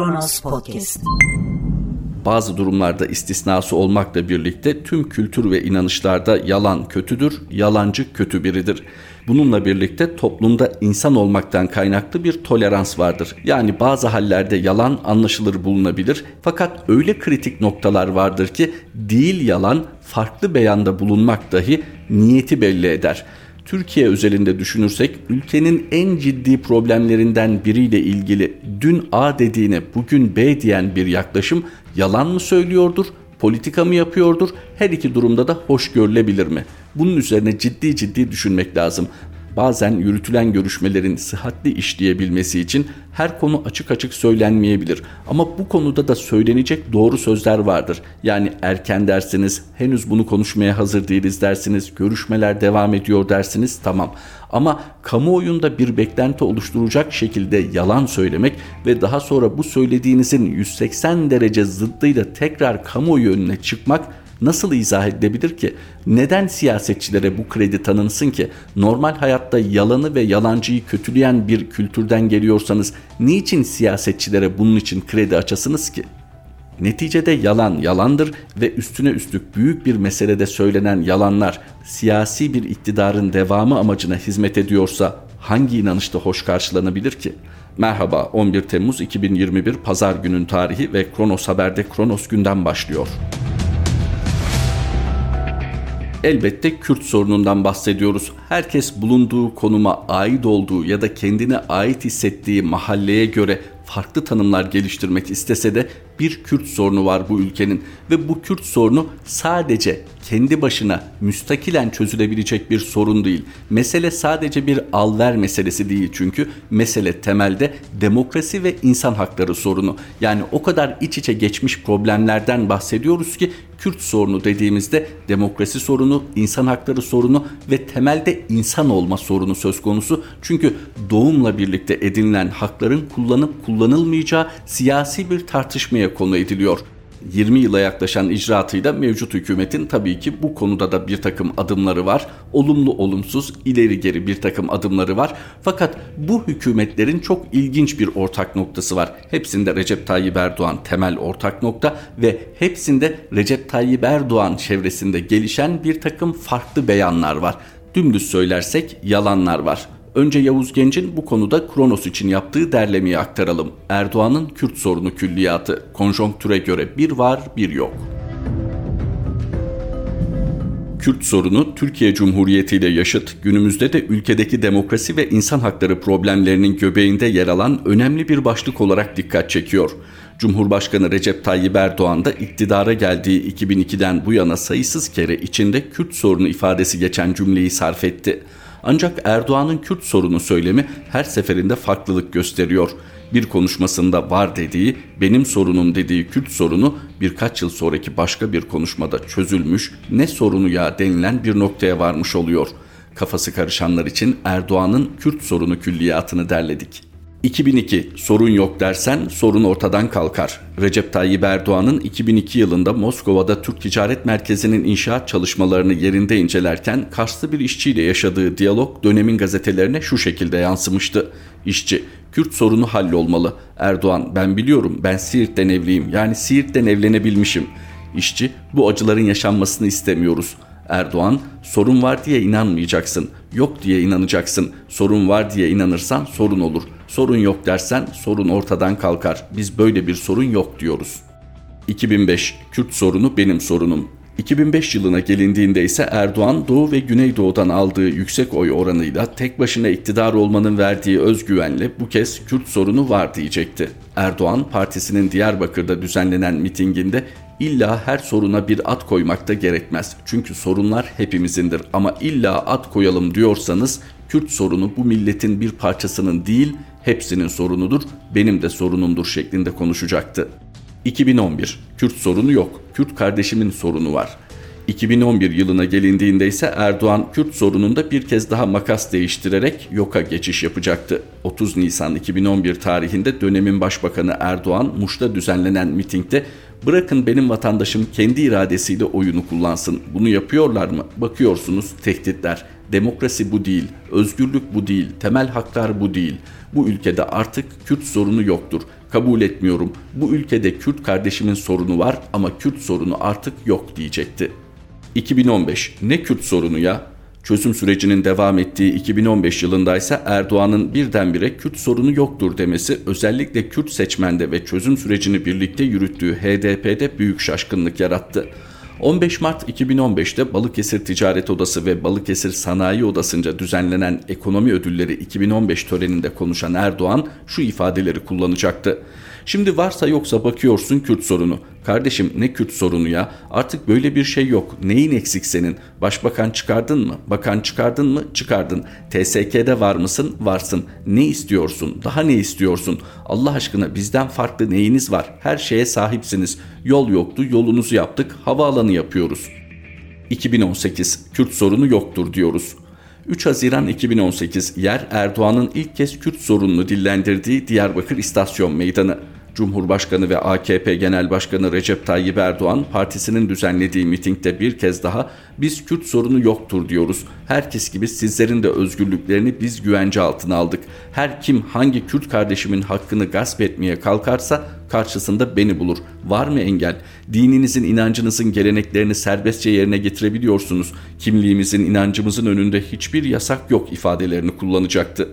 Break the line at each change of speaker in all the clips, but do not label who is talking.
Kronos Podcast.
Bazı durumlarda istisnası olmakla birlikte tüm kültür ve inanışlarda yalan kötüdür, yalancı kötü biridir. Bununla birlikte toplumda insan olmaktan kaynaklı bir tolerans vardır. Yani bazı hallerde yalan anlaşılır bulunabilir fakat öyle kritik noktalar vardır ki değil yalan farklı beyanda bulunmak dahi niyeti belli eder. Türkiye özelinde düşünürsek ülkenin en ciddi problemlerinden biriyle ilgili dün A dediğine bugün B diyen bir yaklaşım yalan mı söylüyordur, politika mı yapıyordur? Her iki durumda da hoş görülebilir mi? Bunun üzerine ciddi ciddi düşünmek lazım bazen yürütülen görüşmelerin sıhhatli işleyebilmesi için her konu açık açık söylenmeyebilir. Ama bu konuda da söylenecek doğru sözler vardır. Yani erken dersiniz, henüz bunu konuşmaya hazır değiliz dersiniz, görüşmeler devam ediyor dersiniz tamam. Ama kamuoyunda bir beklenti oluşturacak şekilde yalan söylemek ve daha sonra bu söylediğinizin 180 derece zıddıyla tekrar kamuoyu önüne çıkmak nasıl izah edilebilir ki? Neden siyasetçilere bu kredi tanınsın ki? Normal hayatta yalanı ve yalancıyı kötüleyen bir kültürden geliyorsanız niçin siyasetçilere bunun için kredi açasınız ki? Neticede yalan yalandır ve üstüne üstlük büyük bir meselede söylenen yalanlar siyasi bir iktidarın devamı amacına hizmet ediyorsa hangi inanışta hoş karşılanabilir ki? Merhaba 11 Temmuz 2021 Pazar günün tarihi ve Kronos Haber'de Kronos günden başlıyor. Elbette Kürt sorunundan bahsediyoruz. Herkes bulunduğu konuma ait olduğu ya da kendine ait hissettiği mahalleye göre farklı tanımlar geliştirmek istese de bir Kürt sorunu var bu ülkenin ve bu Kürt sorunu sadece kendi başına müstakilen çözülebilecek bir sorun değil. Mesele sadece bir al-ver meselesi değil çünkü mesele temelde demokrasi ve insan hakları sorunu. Yani o kadar iç içe geçmiş problemlerden bahsediyoruz ki Kürt sorunu dediğimizde demokrasi sorunu, insan hakları sorunu ve temelde insan olma sorunu söz konusu. Çünkü doğumla birlikte edinilen hakların kullanıp kullanılmayacağı siyasi bir tartışmaya konu ediliyor. 20 yıla yaklaşan icraatıyla mevcut hükümetin tabii ki bu konuda da bir takım adımları var. Olumlu olumsuz ileri geri bir takım adımları var. Fakat bu hükümetlerin çok ilginç bir ortak noktası var. Hepsinde Recep Tayyip Erdoğan temel ortak nokta ve hepsinde Recep Tayyip Erdoğan çevresinde gelişen bir takım farklı beyanlar var. Dümdüz söylersek yalanlar var. Önce Yavuz Genç'in bu konuda Kronos için yaptığı derlemeyi aktaralım. Erdoğan'ın Kürt sorunu külliyatı. Konjonktüre göre bir var bir yok. Kürt sorunu Türkiye Cumhuriyeti ile yaşıt, günümüzde de ülkedeki demokrasi ve insan hakları problemlerinin göbeğinde yer alan önemli bir başlık olarak dikkat çekiyor. Cumhurbaşkanı Recep Tayyip Erdoğan da iktidara geldiği 2002'den bu yana sayısız kere içinde Kürt sorunu ifadesi geçen cümleyi sarf etti. Ancak Erdoğan'ın Kürt sorunu söylemi her seferinde farklılık gösteriyor. Bir konuşmasında var dediği, benim sorunum dediği Kürt sorunu birkaç yıl sonraki başka bir konuşmada çözülmüş, ne sorunu ya denilen bir noktaya varmış oluyor. Kafası karışanlar için Erdoğan'ın Kürt sorunu külliyatını derledik. 2002 sorun yok dersen sorun ortadan kalkar. Recep Tayyip Erdoğan'ın 2002 yılında Moskova'da Türk Ticaret Merkezi'nin inşaat çalışmalarını yerinde incelerken Karslı bir işçiyle yaşadığı diyalog dönemin gazetelerine şu şekilde yansımıştı. İşçi, Kürt sorunu hallolmalı. Erdoğan, ben biliyorum ben Siirt'ten evliyim yani Siirt'ten evlenebilmişim. İşçi, bu acıların yaşanmasını istemiyoruz.'' Erdoğan sorun var diye inanmayacaksın. Yok diye inanacaksın. Sorun var diye inanırsan sorun olur. Sorun yok dersen sorun ortadan kalkar. Biz böyle bir sorun yok diyoruz. 2005 Kürt sorunu benim sorunum. 2005 yılına gelindiğinde ise Erdoğan Doğu ve Güneydoğu'dan aldığı yüksek oy oranıyla tek başına iktidar olmanın verdiği özgüvenle bu kez Kürt sorunu var diyecekti. Erdoğan partisinin Diyarbakır'da düzenlenen mitinginde illa her soruna bir at koymak da gerekmez. Çünkü sorunlar hepimizindir ama illa at koyalım diyorsanız Kürt sorunu bu milletin bir parçasının değil hepsinin sorunudur, benim de sorunumdur şeklinde konuşacaktı. 2011 Kürt sorunu yok. Kürt kardeşimin sorunu var. 2011 yılına gelindiğinde ise Erdoğan Kürt sorununda bir kez daha makas değiştirerek yoka geçiş yapacaktı. 30 Nisan 2011 tarihinde dönemin başbakanı Erdoğan Muş'ta düzenlenen mitingde bırakın benim vatandaşım kendi iradesiyle oyunu kullansın. Bunu yapıyorlar mı? Bakıyorsunuz tehditler. Demokrasi bu değil, özgürlük bu değil, temel haklar bu değil. Bu ülkede artık Kürt sorunu yoktur. Kabul etmiyorum. Bu ülkede Kürt kardeşimin sorunu var ama Kürt sorunu artık yok diyecekti. 2015 ne Kürt sorunu ya? Çözüm sürecinin devam ettiği 2015 yılında ise Erdoğan'ın birdenbire Kürt sorunu yoktur demesi özellikle Kürt seçmende ve çözüm sürecini birlikte yürüttüğü HDP'de büyük şaşkınlık yarattı. 15 Mart 2015'te Balıkesir Ticaret Odası ve Balıkesir Sanayi Odası'nca düzenlenen ekonomi ödülleri 2015 töreninde konuşan Erdoğan şu ifadeleri kullanacaktı. Şimdi varsa yoksa bakıyorsun Kürt sorunu. Kardeşim ne Kürt sorunu ya? Artık böyle bir şey yok. Neyin eksik senin? Başbakan çıkardın mı? Bakan çıkardın mı? Çıkardın. TSK'de var mısın? Varsın. Ne istiyorsun? Daha ne istiyorsun? Allah aşkına bizden farklı neyiniz var? Her şeye sahipsiniz. Yol yoktu, yolunuzu yaptık. Havaalanı yapıyoruz. 2018 Kürt sorunu yoktur diyoruz. 3 Haziran 2018 yer Erdoğan'ın ilk kez Kürt sorununu dillendirdiği Diyarbakır İstasyon Meydanı. Cumhurbaşkanı ve AKP Genel Başkanı Recep Tayyip Erdoğan partisinin düzenlediği mitingde bir kez daha biz Kürt sorunu yoktur diyoruz. Herkes gibi sizlerin de özgürlüklerini biz güvence altına aldık. Her kim hangi Kürt kardeşimin hakkını gasp etmeye kalkarsa karşısında beni bulur. Var mı engel? Dininizin, inancınızın geleneklerini serbestçe yerine getirebiliyorsunuz. Kimliğimizin, inancımızın önünde hiçbir yasak yok ifadelerini kullanacaktı.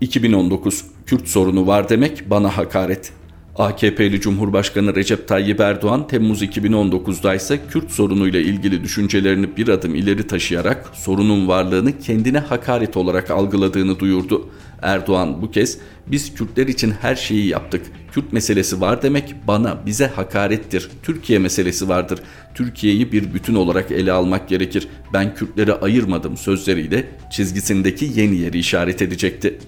2019 Kürt sorunu var demek bana hakaret. AKP'li Cumhurbaşkanı Recep Tayyip Erdoğan Temmuz 2019'da ise Kürt sorunuyla ilgili düşüncelerini bir adım ileri taşıyarak sorunun varlığını kendine hakaret olarak algıladığını duyurdu. Erdoğan bu kez biz Kürtler için her şeyi yaptık. Kürt meselesi var demek bana bize hakarettir. Türkiye meselesi vardır. Türkiye'yi bir bütün olarak ele almak gerekir. Ben Kürtleri ayırmadım sözleriyle çizgisindeki yeni yeri işaret edecekti.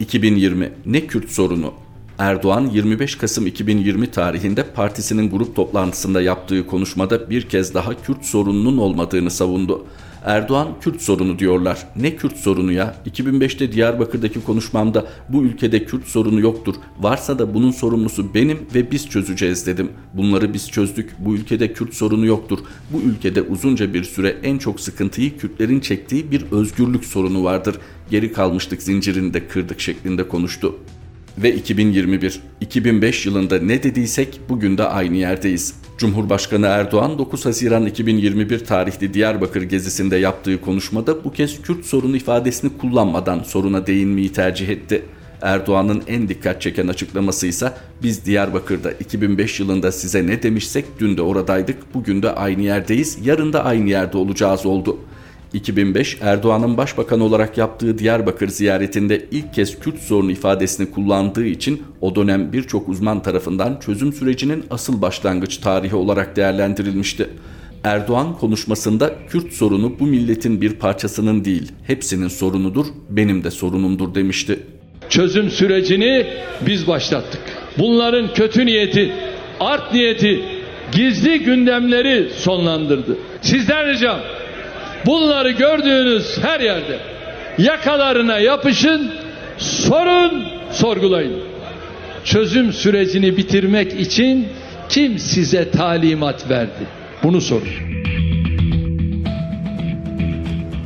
2020 ne Kürt sorunu Erdoğan 25 Kasım 2020 tarihinde partisinin grup toplantısında yaptığı konuşmada bir kez daha Kürt sorununun olmadığını savundu. Erdoğan Kürt sorunu diyorlar. Ne Kürt sorunu ya? 2005'te Diyarbakır'daki konuşmamda bu ülkede Kürt sorunu yoktur. Varsa da bunun sorumlusu benim ve biz çözeceğiz dedim. Bunları biz çözdük. Bu ülkede Kürt sorunu yoktur. Bu ülkede uzunca bir süre en çok sıkıntıyı Kürtlerin çektiği bir özgürlük sorunu vardır. Geri kalmıştık zincirini de kırdık şeklinde konuştu ve 2021. 2005 yılında ne dediysek bugün de aynı yerdeyiz. Cumhurbaşkanı Erdoğan 9 Haziran 2021 tarihli Diyarbakır gezisinde yaptığı konuşmada bu kez Kürt sorunu ifadesini kullanmadan soruna değinmeyi tercih etti. Erdoğan'ın en dikkat çeken açıklaması ise biz Diyarbakır'da 2005 yılında size ne demişsek dün de oradaydık, bugün de aynı yerdeyiz, yarın da aynı yerde olacağız oldu.'' 2005 Erdoğan'ın başbakan olarak yaptığı Diyarbakır ziyaretinde ilk kez Kürt sorunu ifadesini kullandığı için o dönem birçok uzman tarafından çözüm sürecinin asıl başlangıç tarihi olarak değerlendirilmişti. Erdoğan konuşmasında Kürt sorunu bu milletin bir parçasının değil, hepsinin sorunudur, benim de sorunumdur demişti.
Çözüm sürecini biz başlattık. Bunların kötü niyeti, art niyeti, gizli gündemleri sonlandırdı. Sizden ricam Bunları gördüğünüz her yerde yakalarına yapışın, sorun, sorgulayın. Çözüm sürecini bitirmek için kim size talimat verdi? Bunu sorun.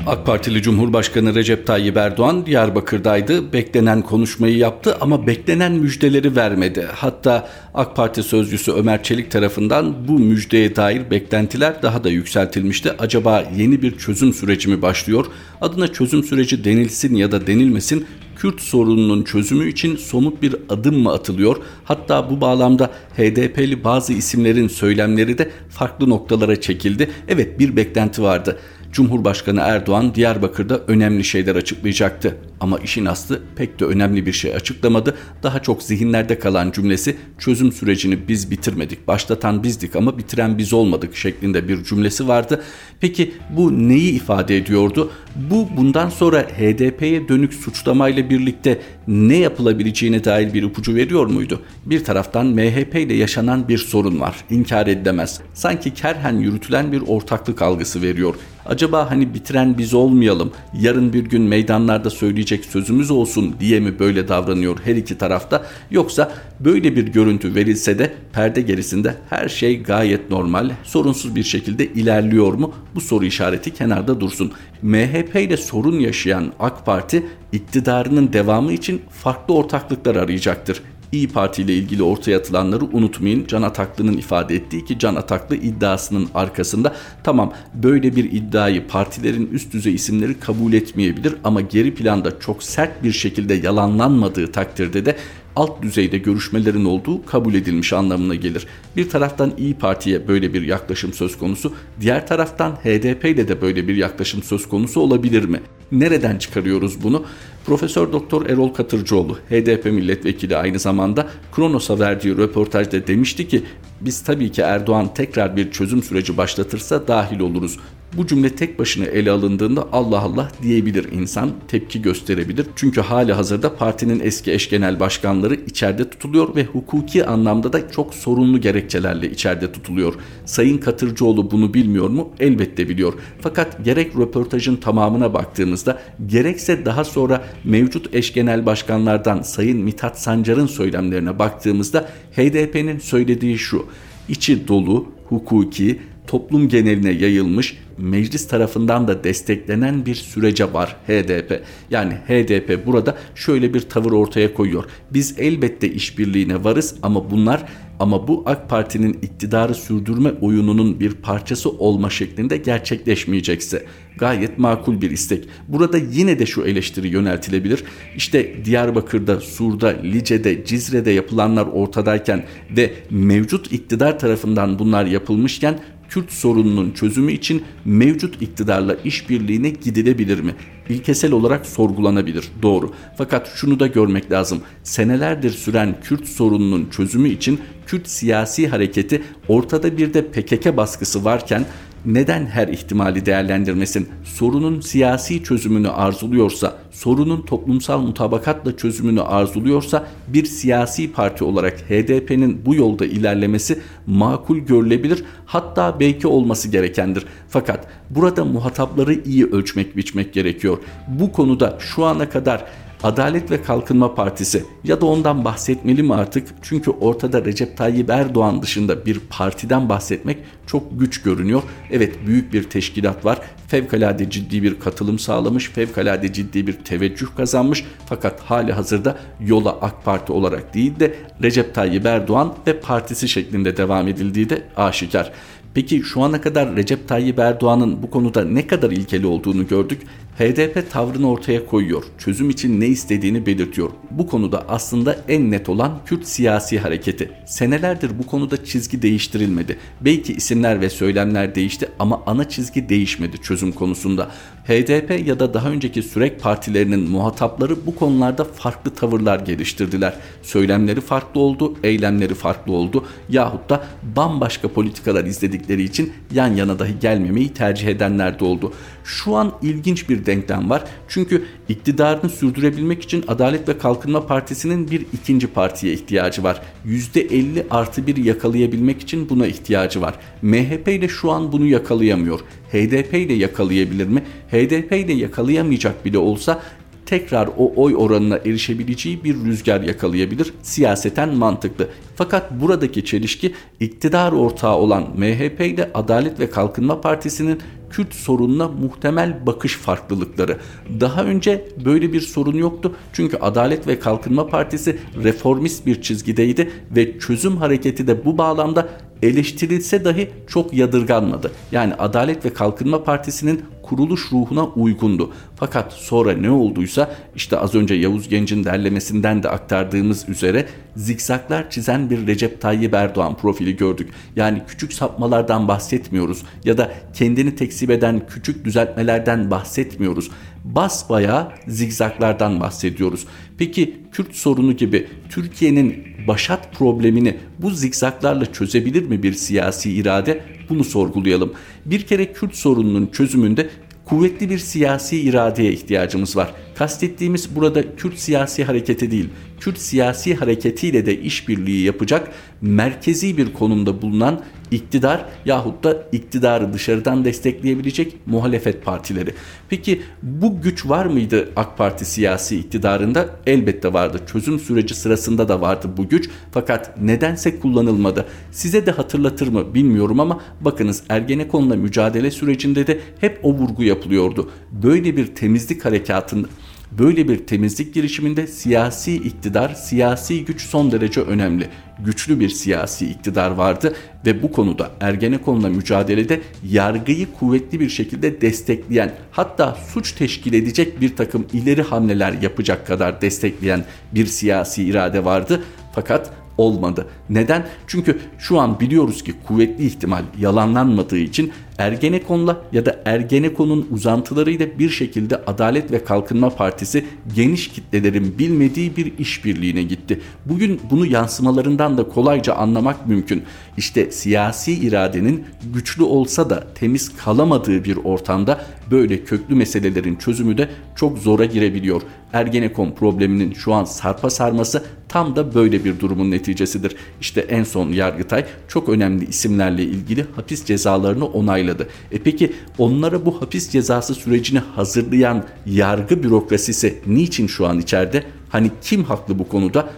AK Partili Cumhurbaşkanı Recep Tayyip Erdoğan Diyarbakır'daydı. Beklenen konuşmayı yaptı ama beklenen müjdeleri vermedi. Hatta AK Parti sözcüsü Ömer Çelik tarafından bu müjdeye dair beklentiler daha da yükseltilmişti. Acaba yeni bir çözüm süreci mi başlıyor? Adına çözüm süreci denilsin ya da denilmesin Kürt sorununun çözümü için somut bir adım mı atılıyor? Hatta bu bağlamda HDP'li bazı isimlerin söylemleri de farklı noktalara çekildi. Evet bir beklenti vardı. Cumhurbaşkanı Erdoğan Diyarbakır'da önemli şeyler açıklayacaktı. Ama işin aslı pek de önemli bir şey açıklamadı. Daha çok zihinlerde kalan cümlesi çözüm sürecini biz bitirmedik. Başlatan bizdik ama bitiren biz olmadık şeklinde bir cümlesi vardı. Peki bu neyi ifade ediyordu? Bu bundan sonra HDP'ye dönük suçlamayla birlikte ne yapılabileceğine dair bir ipucu veriyor muydu? Bir taraftan MHP ile yaşanan bir sorun var. İnkar edilemez. Sanki kerhen yürütülen bir ortaklık algısı veriyor. Acaba hani bitiren biz olmayalım, yarın bir gün meydanlarda söyleyecek sözümüz olsun diye mi böyle davranıyor her iki tarafta? Yoksa böyle bir görüntü verilse de perde gerisinde her şey gayet normal, sorunsuz bir şekilde ilerliyor mu? Bu soru işareti kenarda dursun. MHP ile sorun yaşayan AK Parti iktidarının devamı için farklı ortaklıklar arayacaktır. İyi Parti ile ilgili ortaya atılanları unutmayın. Can Ataklı'nın ifade ettiği ki Can Ataklı iddiasının arkasında tamam böyle bir iddiayı partilerin üst düzey isimleri kabul etmeyebilir ama geri planda çok sert bir şekilde yalanlanmadığı takdirde de alt düzeyde görüşmelerin olduğu kabul edilmiş anlamına gelir. Bir taraftan İyi Parti'ye böyle bir yaklaşım söz konusu, diğer taraftan HDP ile de böyle bir yaklaşım söz konusu olabilir mi? Nereden çıkarıyoruz bunu? Profesör Doktor Erol Katırcıoğlu, HDP milletvekili aynı zamanda Kronos'a verdiği röportajda demişti ki biz tabii ki Erdoğan tekrar bir çözüm süreci başlatırsa dahil oluruz. Bu cümle tek başına ele alındığında Allah Allah diyebilir insan, tepki gösterebilir. Çünkü hali hazırda partinin eski eş genel başkanları içeride tutuluyor ve hukuki anlamda da çok sorunlu gerekçelerle içeride tutuluyor. Sayın Katırcıoğlu bunu bilmiyor mu? Elbette biliyor. Fakat gerek röportajın tamamına baktığımızda gerekse daha sonra mevcut eş genel başkanlardan Sayın Mithat Sancar'ın söylemlerine baktığımızda HDP'nin söylediği şu. İçi dolu, hukuki, toplum geneline yayılmış, meclis tarafından da desteklenen bir sürece var HDP. Yani HDP burada şöyle bir tavır ortaya koyuyor. Biz elbette işbirliğine varız ama bunlar ama bu AK Parti'nin iktidarı sürdürme oyununun bir parçası olma şeklinde gerçekleşmeyecekse gayet makul bir istek. Burada yine de şu eleştiri yöneltilebilir. İşte Diyarbakır'da, Sur'da, Lice'de, Cizre'de yapılanlar ortadayken ve mevcut iktidar tarafından bunlar yapılmışken Kürt sorununun çözümü için mevcut iktidarla işbirliğine gidilebilir mi? İlkesel olarak sorgulanabilir. Doğru. Fakat şunu da görmek lazım. Senelerdir süren Kürt sorununun çözümü için Kürt siyasi hareketi ortada bir de PKK baskısı varken neden her ihtimali değerlendirmesin? Sorunun siyasi çözümünü arzuluyorsa, sorunun toplumsal mutabakatla çözümünü arzuluyorsa bir siyasi parti olarak HDP'nin bu yolda ilerlemesi makul görülebilir hatta belki olması gerekendir. Fakat burada muhatapları iyi ölçmek biçmek gerekiyor. Bu konuda şu ana kadar Adalet ve Kalkınma Partisi ya da ondan bahsetmeli mi artık? Çünkü ortada Recep Tayyip Erdoğan dışında bir partiden bahsetmek çok güç görünüyor. Evet büyük bir teşkilat var. Fevkalade ciddi bir katılım sağlamış, fevkalade ciddi bir teveccüh kazanmış. Fakat hali hazırda yola AK Parti olarak değil de Recep Tayyip Erdoğan ve partisi şeklinde devam edildiği de aşikar. Peki şu ana kadar Recep Tayyip Erdoğan'ın bu konuda ne kadar ilkeli olduğunu gördük. HDP tavrını ortaya koyuyor. Çözüm için ne istediğini belirtiyor. Bu konuda aslında en net olan Kürt siyasi hareketi. Senelerdir bu konuda çizgi değiştirilmedi. Belki isimler ve söylemler değişti ama ana çizgi değişmedi çözüm konusunda. HDP ya da daha önceki sürek partilerinin muhatapları bu konularda farklı tavırlar geliştirdiler. Söylemleri farklı oldu, eylemleri farklı oldu yahut da bambaşka politikalar izledikleri için yan yana dahi gelmemeyi tercih edenler de oldu. Şu an ilginç bir denklem var. Çünkü iktidarını sürdürebilmek için Adalet ve Kalkınma Partisi'nin bir ikinci partiye ihtiyacı var. %50 artı bir yakalayabilmek için buna ihtiyacı var. MHP ile şu an bunu yakalayamıyor. HDP ile yakalayabilir mi? HDP ile yakalayamayacak bile olsa tekrar o oy oranına erişebileceği bir rüzgar yakalayabilir. Siyaseten mantıklı. Fakat buradaki çelişki iktidar ortağı olan MHP ile Adalet ve Kalkınma Partisi'nin Kürt sorununa muhtemel bakış farklılıkları. Daha önce böyle bir sorun yoktu. Çünkü Adalet ve Kalkınma Partisi reformist bir çizgideydi ve çözüm hareketi de bu bağlamda eleştirilse dahi çok yadırganmadı. Yani Adalet ve Kalkınma Partisi'nin kuruluş ruhuna uygundu. Fakat sonra ne olduysa işte az önce Yavuz Genç'in derlemesinden de aktardığımız üzere zikzaklar çizen bir Recep Tayyip Erdoğan profili gördük. Yani küçük sapmalardan bahsetmiyoruz ya da kendini tekzip eden küçük düzeltmelerden bahsetmiyoruz. Basbaya zigzaklardan bahsediyoruz. Peki Kürt sorunu gibi Türkiye'nin başat problemini bu zikzaklarla çözebilir mi bir siyasi irade? Bunu sorgulayalım. Bir kere Kürt sorununun çözümünde kuvvetli bir siyasi iradeye ihtiyacımız var. Kastettiğimiz burada Kürt siyasi hareketi değil, Kürt siyasi hareketiyle de işbirliği yapacak merkezi bir konumda bulunan iktidar yahut da iktidarı dışarıdan destekleyebilecek muhalefet partileri. Peki bu güç var mıydı AK Parti siyasi iktidarında? Elbette vardı. Çözüm süreci sırasında da vardı bu güç. Fakat nedense kullanılmadı. Size de hatırlatır mı bilmiyorum ama bakınız Ergenekon'la mücadele sürecinde de hep o vurgu yapılıyordu. Böyle bir temizlik harekatında Böyle bir temizlik girişiminde siyasi iktidar, siyasi güç son derece önemli. Güçlü bir siyasi iktidar vardı ve bu konuda Ergenekon'la mücadelede yargıyı kuvvetli bir şekilde destekleyen hatta suç teşkil edecek bir takım ileri hamleler yapacak kadar destekleyen bir siyasi irade vardı. Fakat olmadı. Neden? Çünkü şu an biliyoruz ki kuvvetli ihtimal yalanlanmadığı için Ergenekon'la ya da Ergenekon'un uzantılarıyla bir şekilde Adalet ve Kalkınma Partisi geniş kitlelerin bilmediği bir işbirliğine gitti. Bugün bunu yansımalarından da kolayca anlamak mümkün. İşte siyasi iradenin güçlü olsa da temiz kalamadığı bir ortamda böyle köklü meselelerin çözümü de çok zora girebiliyor. Ergenekon probleminin şu an sarpa sarması tam da böyle bir durumun neticesidir. İşte en son Yargıtay çok önemli isimlerle ilgili hapis cezalarını onayladı. E peki onlara bu hapis cezası sürecini hazırlayan yargı bürokrasisi niçin şu an içeride? Hani kim haklı bu konuda?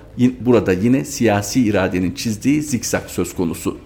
Burada yine siyasi iradenin çizdiği zikzak söz konusu.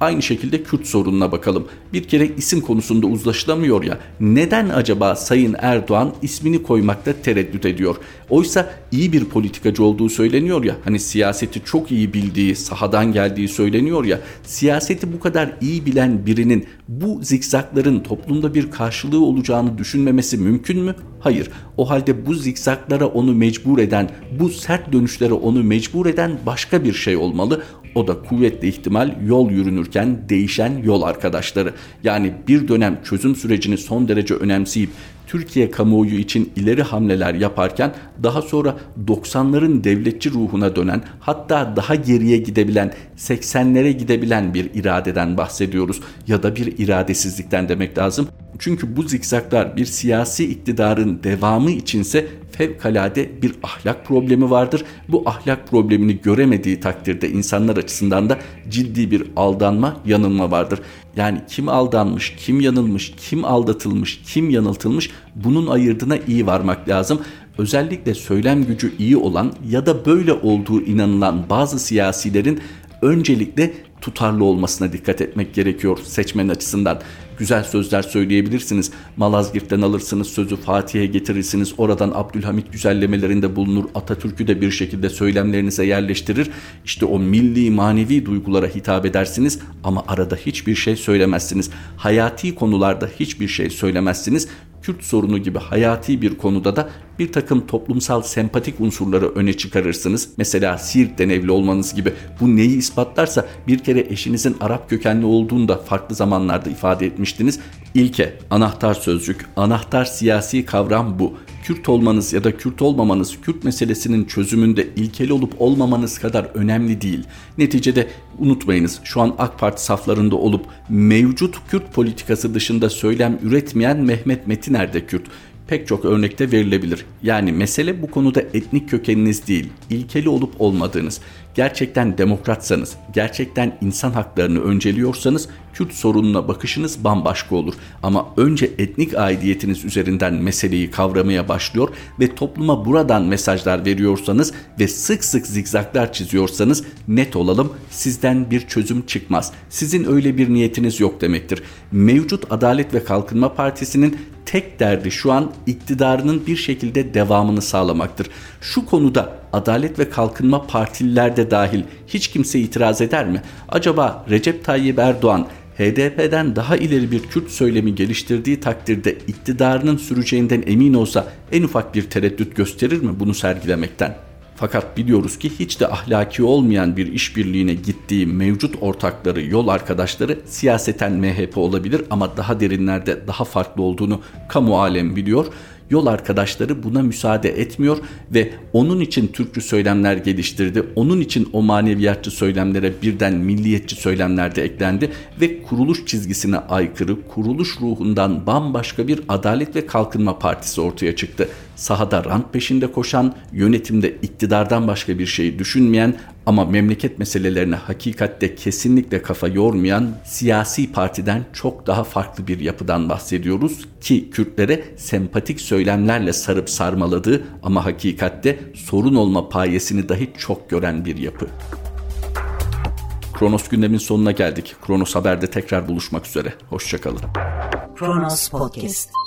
Aynı şekilde Kürt sorununa bakalım. Bir kere isim konusunda uzlaşılamıyor ya. Neden acaba Sayın Erdoğan ismini koymakta tereddüt ediyor? Oysa iyi bir politikacı olduğu söyleniyor ya. Hani siyaseti çok iyi bildiği, sahadan geldiği söyleniyor ya. Siyaseti bu kadar iyi bilen birinin bu zikzakların toplumda bir karşılığı olacağını düşünmemesi mümkün mü? Hayır. O halde bu zikzaklara onu mecbur eden, bu sert dönüşlere onu mecbur eden başka bir şey olmalı. O da kuvvetli ihtimal yol yürünürken değişen yol arkadaşları. Yani bir dönem çözüm sürecini son derece önemseyip Türkiye kamuoyu için ileri hamleler yaparken daha sonra 90'ların devletçi ruhuna dönen hatta daha geriye gidebilen 80'lere gidebilen bir iradeden bahsediyoruz ya da bir iradesizlikten demek lazım. Çünkü bu zikzaklar bir siyasi iktidarın devamı içinse fevkalade bir ahlak problemi vardır. Bu ahlak problemini göremediği takdirde insanlar açısından da ciddi bir aldanma, yanılma vardır. Yani kim aldanmış, kim yanılmış, kim aldatılmış, kim yanıltılmış bunun ayırdına iyi varmak lazım. Özellikle söylem gücü iyi olan ya da böyle olduğu inanılan bazı siyasilerin öncelikle tutarlı olmasına dikkat etmek gerekiyor seçmen açısından. Güzel sözler söyleyebilirsiniz. Malazgirt'ten alırsınız sözü Fatih'e getirirsiniz. Oradan Abdülhamit güzellemelerinde bulunur. Atatürk'ü de bir şekilde söylemlerinize yerleştirir. İşte o milli manevi duygulara hitap edersiniz ama arada hiçbir şey söylemezsiniz. Hayati konularda hiçbir şey söylemezsiniz. Kürt sorunu gibi hayati bir konuda da bir takım toplumsal sempatik unsurları öne çıkarırsınız. Mesela Siirt'ten evli olmanız gibi. Bu neyi ispatlarsa bir kere eşinizin Arap kökenli olduğunu da farklı zamanlarda ifade etmiştiniz. İlke, anahtar sözcük, anahtar siyasi kavram bu. Kürt olmanız ya da Kürt olmamanız Kürt meselesinin çözümünde ilkeli olup olmamanız kadar önemli değil. Neticede unutmayınız şu an AK Parti saflarında olup mevcut Kürt politikası dışında söylem üretmeyen Mehmet Metiner de Kürt pek çok örnekte verilebilir. Yani mesele bu konuda etnik kökeniniz değil, ilkeli olup olmadığınız. Gerçekten demokratsanız, gerçekten insan haklarını önceliyorsanız Kürt sorununa bakışınız bambaşka olur. Ama önce etnik aidiyetiniz üzerinden meseleyi kavramaya başlıyor ve topluma buradan mesajlar veriyorsanız ve sık sık zikzaklar çiziyorsanız net olalım sizden bir çözüm çıkmaz. Sizin öyle bir niyetiniz yok demektir. Mevcut Adalet ve Kalkınma Partisi'nin tek derdi şu an iktidarının bir şekilde devamını sağlamaktır. Şu konuda Adalet ve Kalkınma Partililer de dahil hiç kimse itiraz eder mi? Acaba Recep Tayyip Erdoğan HDP'den daha ileri bir Kürt söylemi geliştirdiği takdirde iktidarının süreceğinden emin olsa en ufak bir tereddüt gösterir mi bunu sergilemekten? Fakat biliyoruz ki hiç de ahlaki olmayan bir işbirliğine gittiği mevcut ortakları, yol arkadaşları siyaseten MHP olabilir ama daha derinlerde daha farklı olduğunu kamu alem biliyor yol arkadaşları buna müsaade etmiyor ve onun için Türkçü söylemler geliştirdi. Onun için o maneviyatçı söylemlere birden milliyetçi söylemler de eklendi ve kuruluş çizgisine aykırı, kuruluş ruhundan bambaşka bir Adalet ve Kalkınma Partisi ortaya çıktı. Sahada rant peşinde koşan, yönetimde iktidardan başka bir şey düşünmeyen ama memleket meselelerine hakikatte kesinlikle kafa yormayan siyasi partiden çok daha farklı bir yapıdan bahsediyoruz ki Kürtlere sempatik söylemlerle sarıp sarmaladığı ama hakikatte sorun olma payesini dahi çok gören bir yapı. Kronos gündemin sonuna geldik. Kronos Haber'de tekrar buluşmak üzere. Hoşçakalın. Kronos Podcast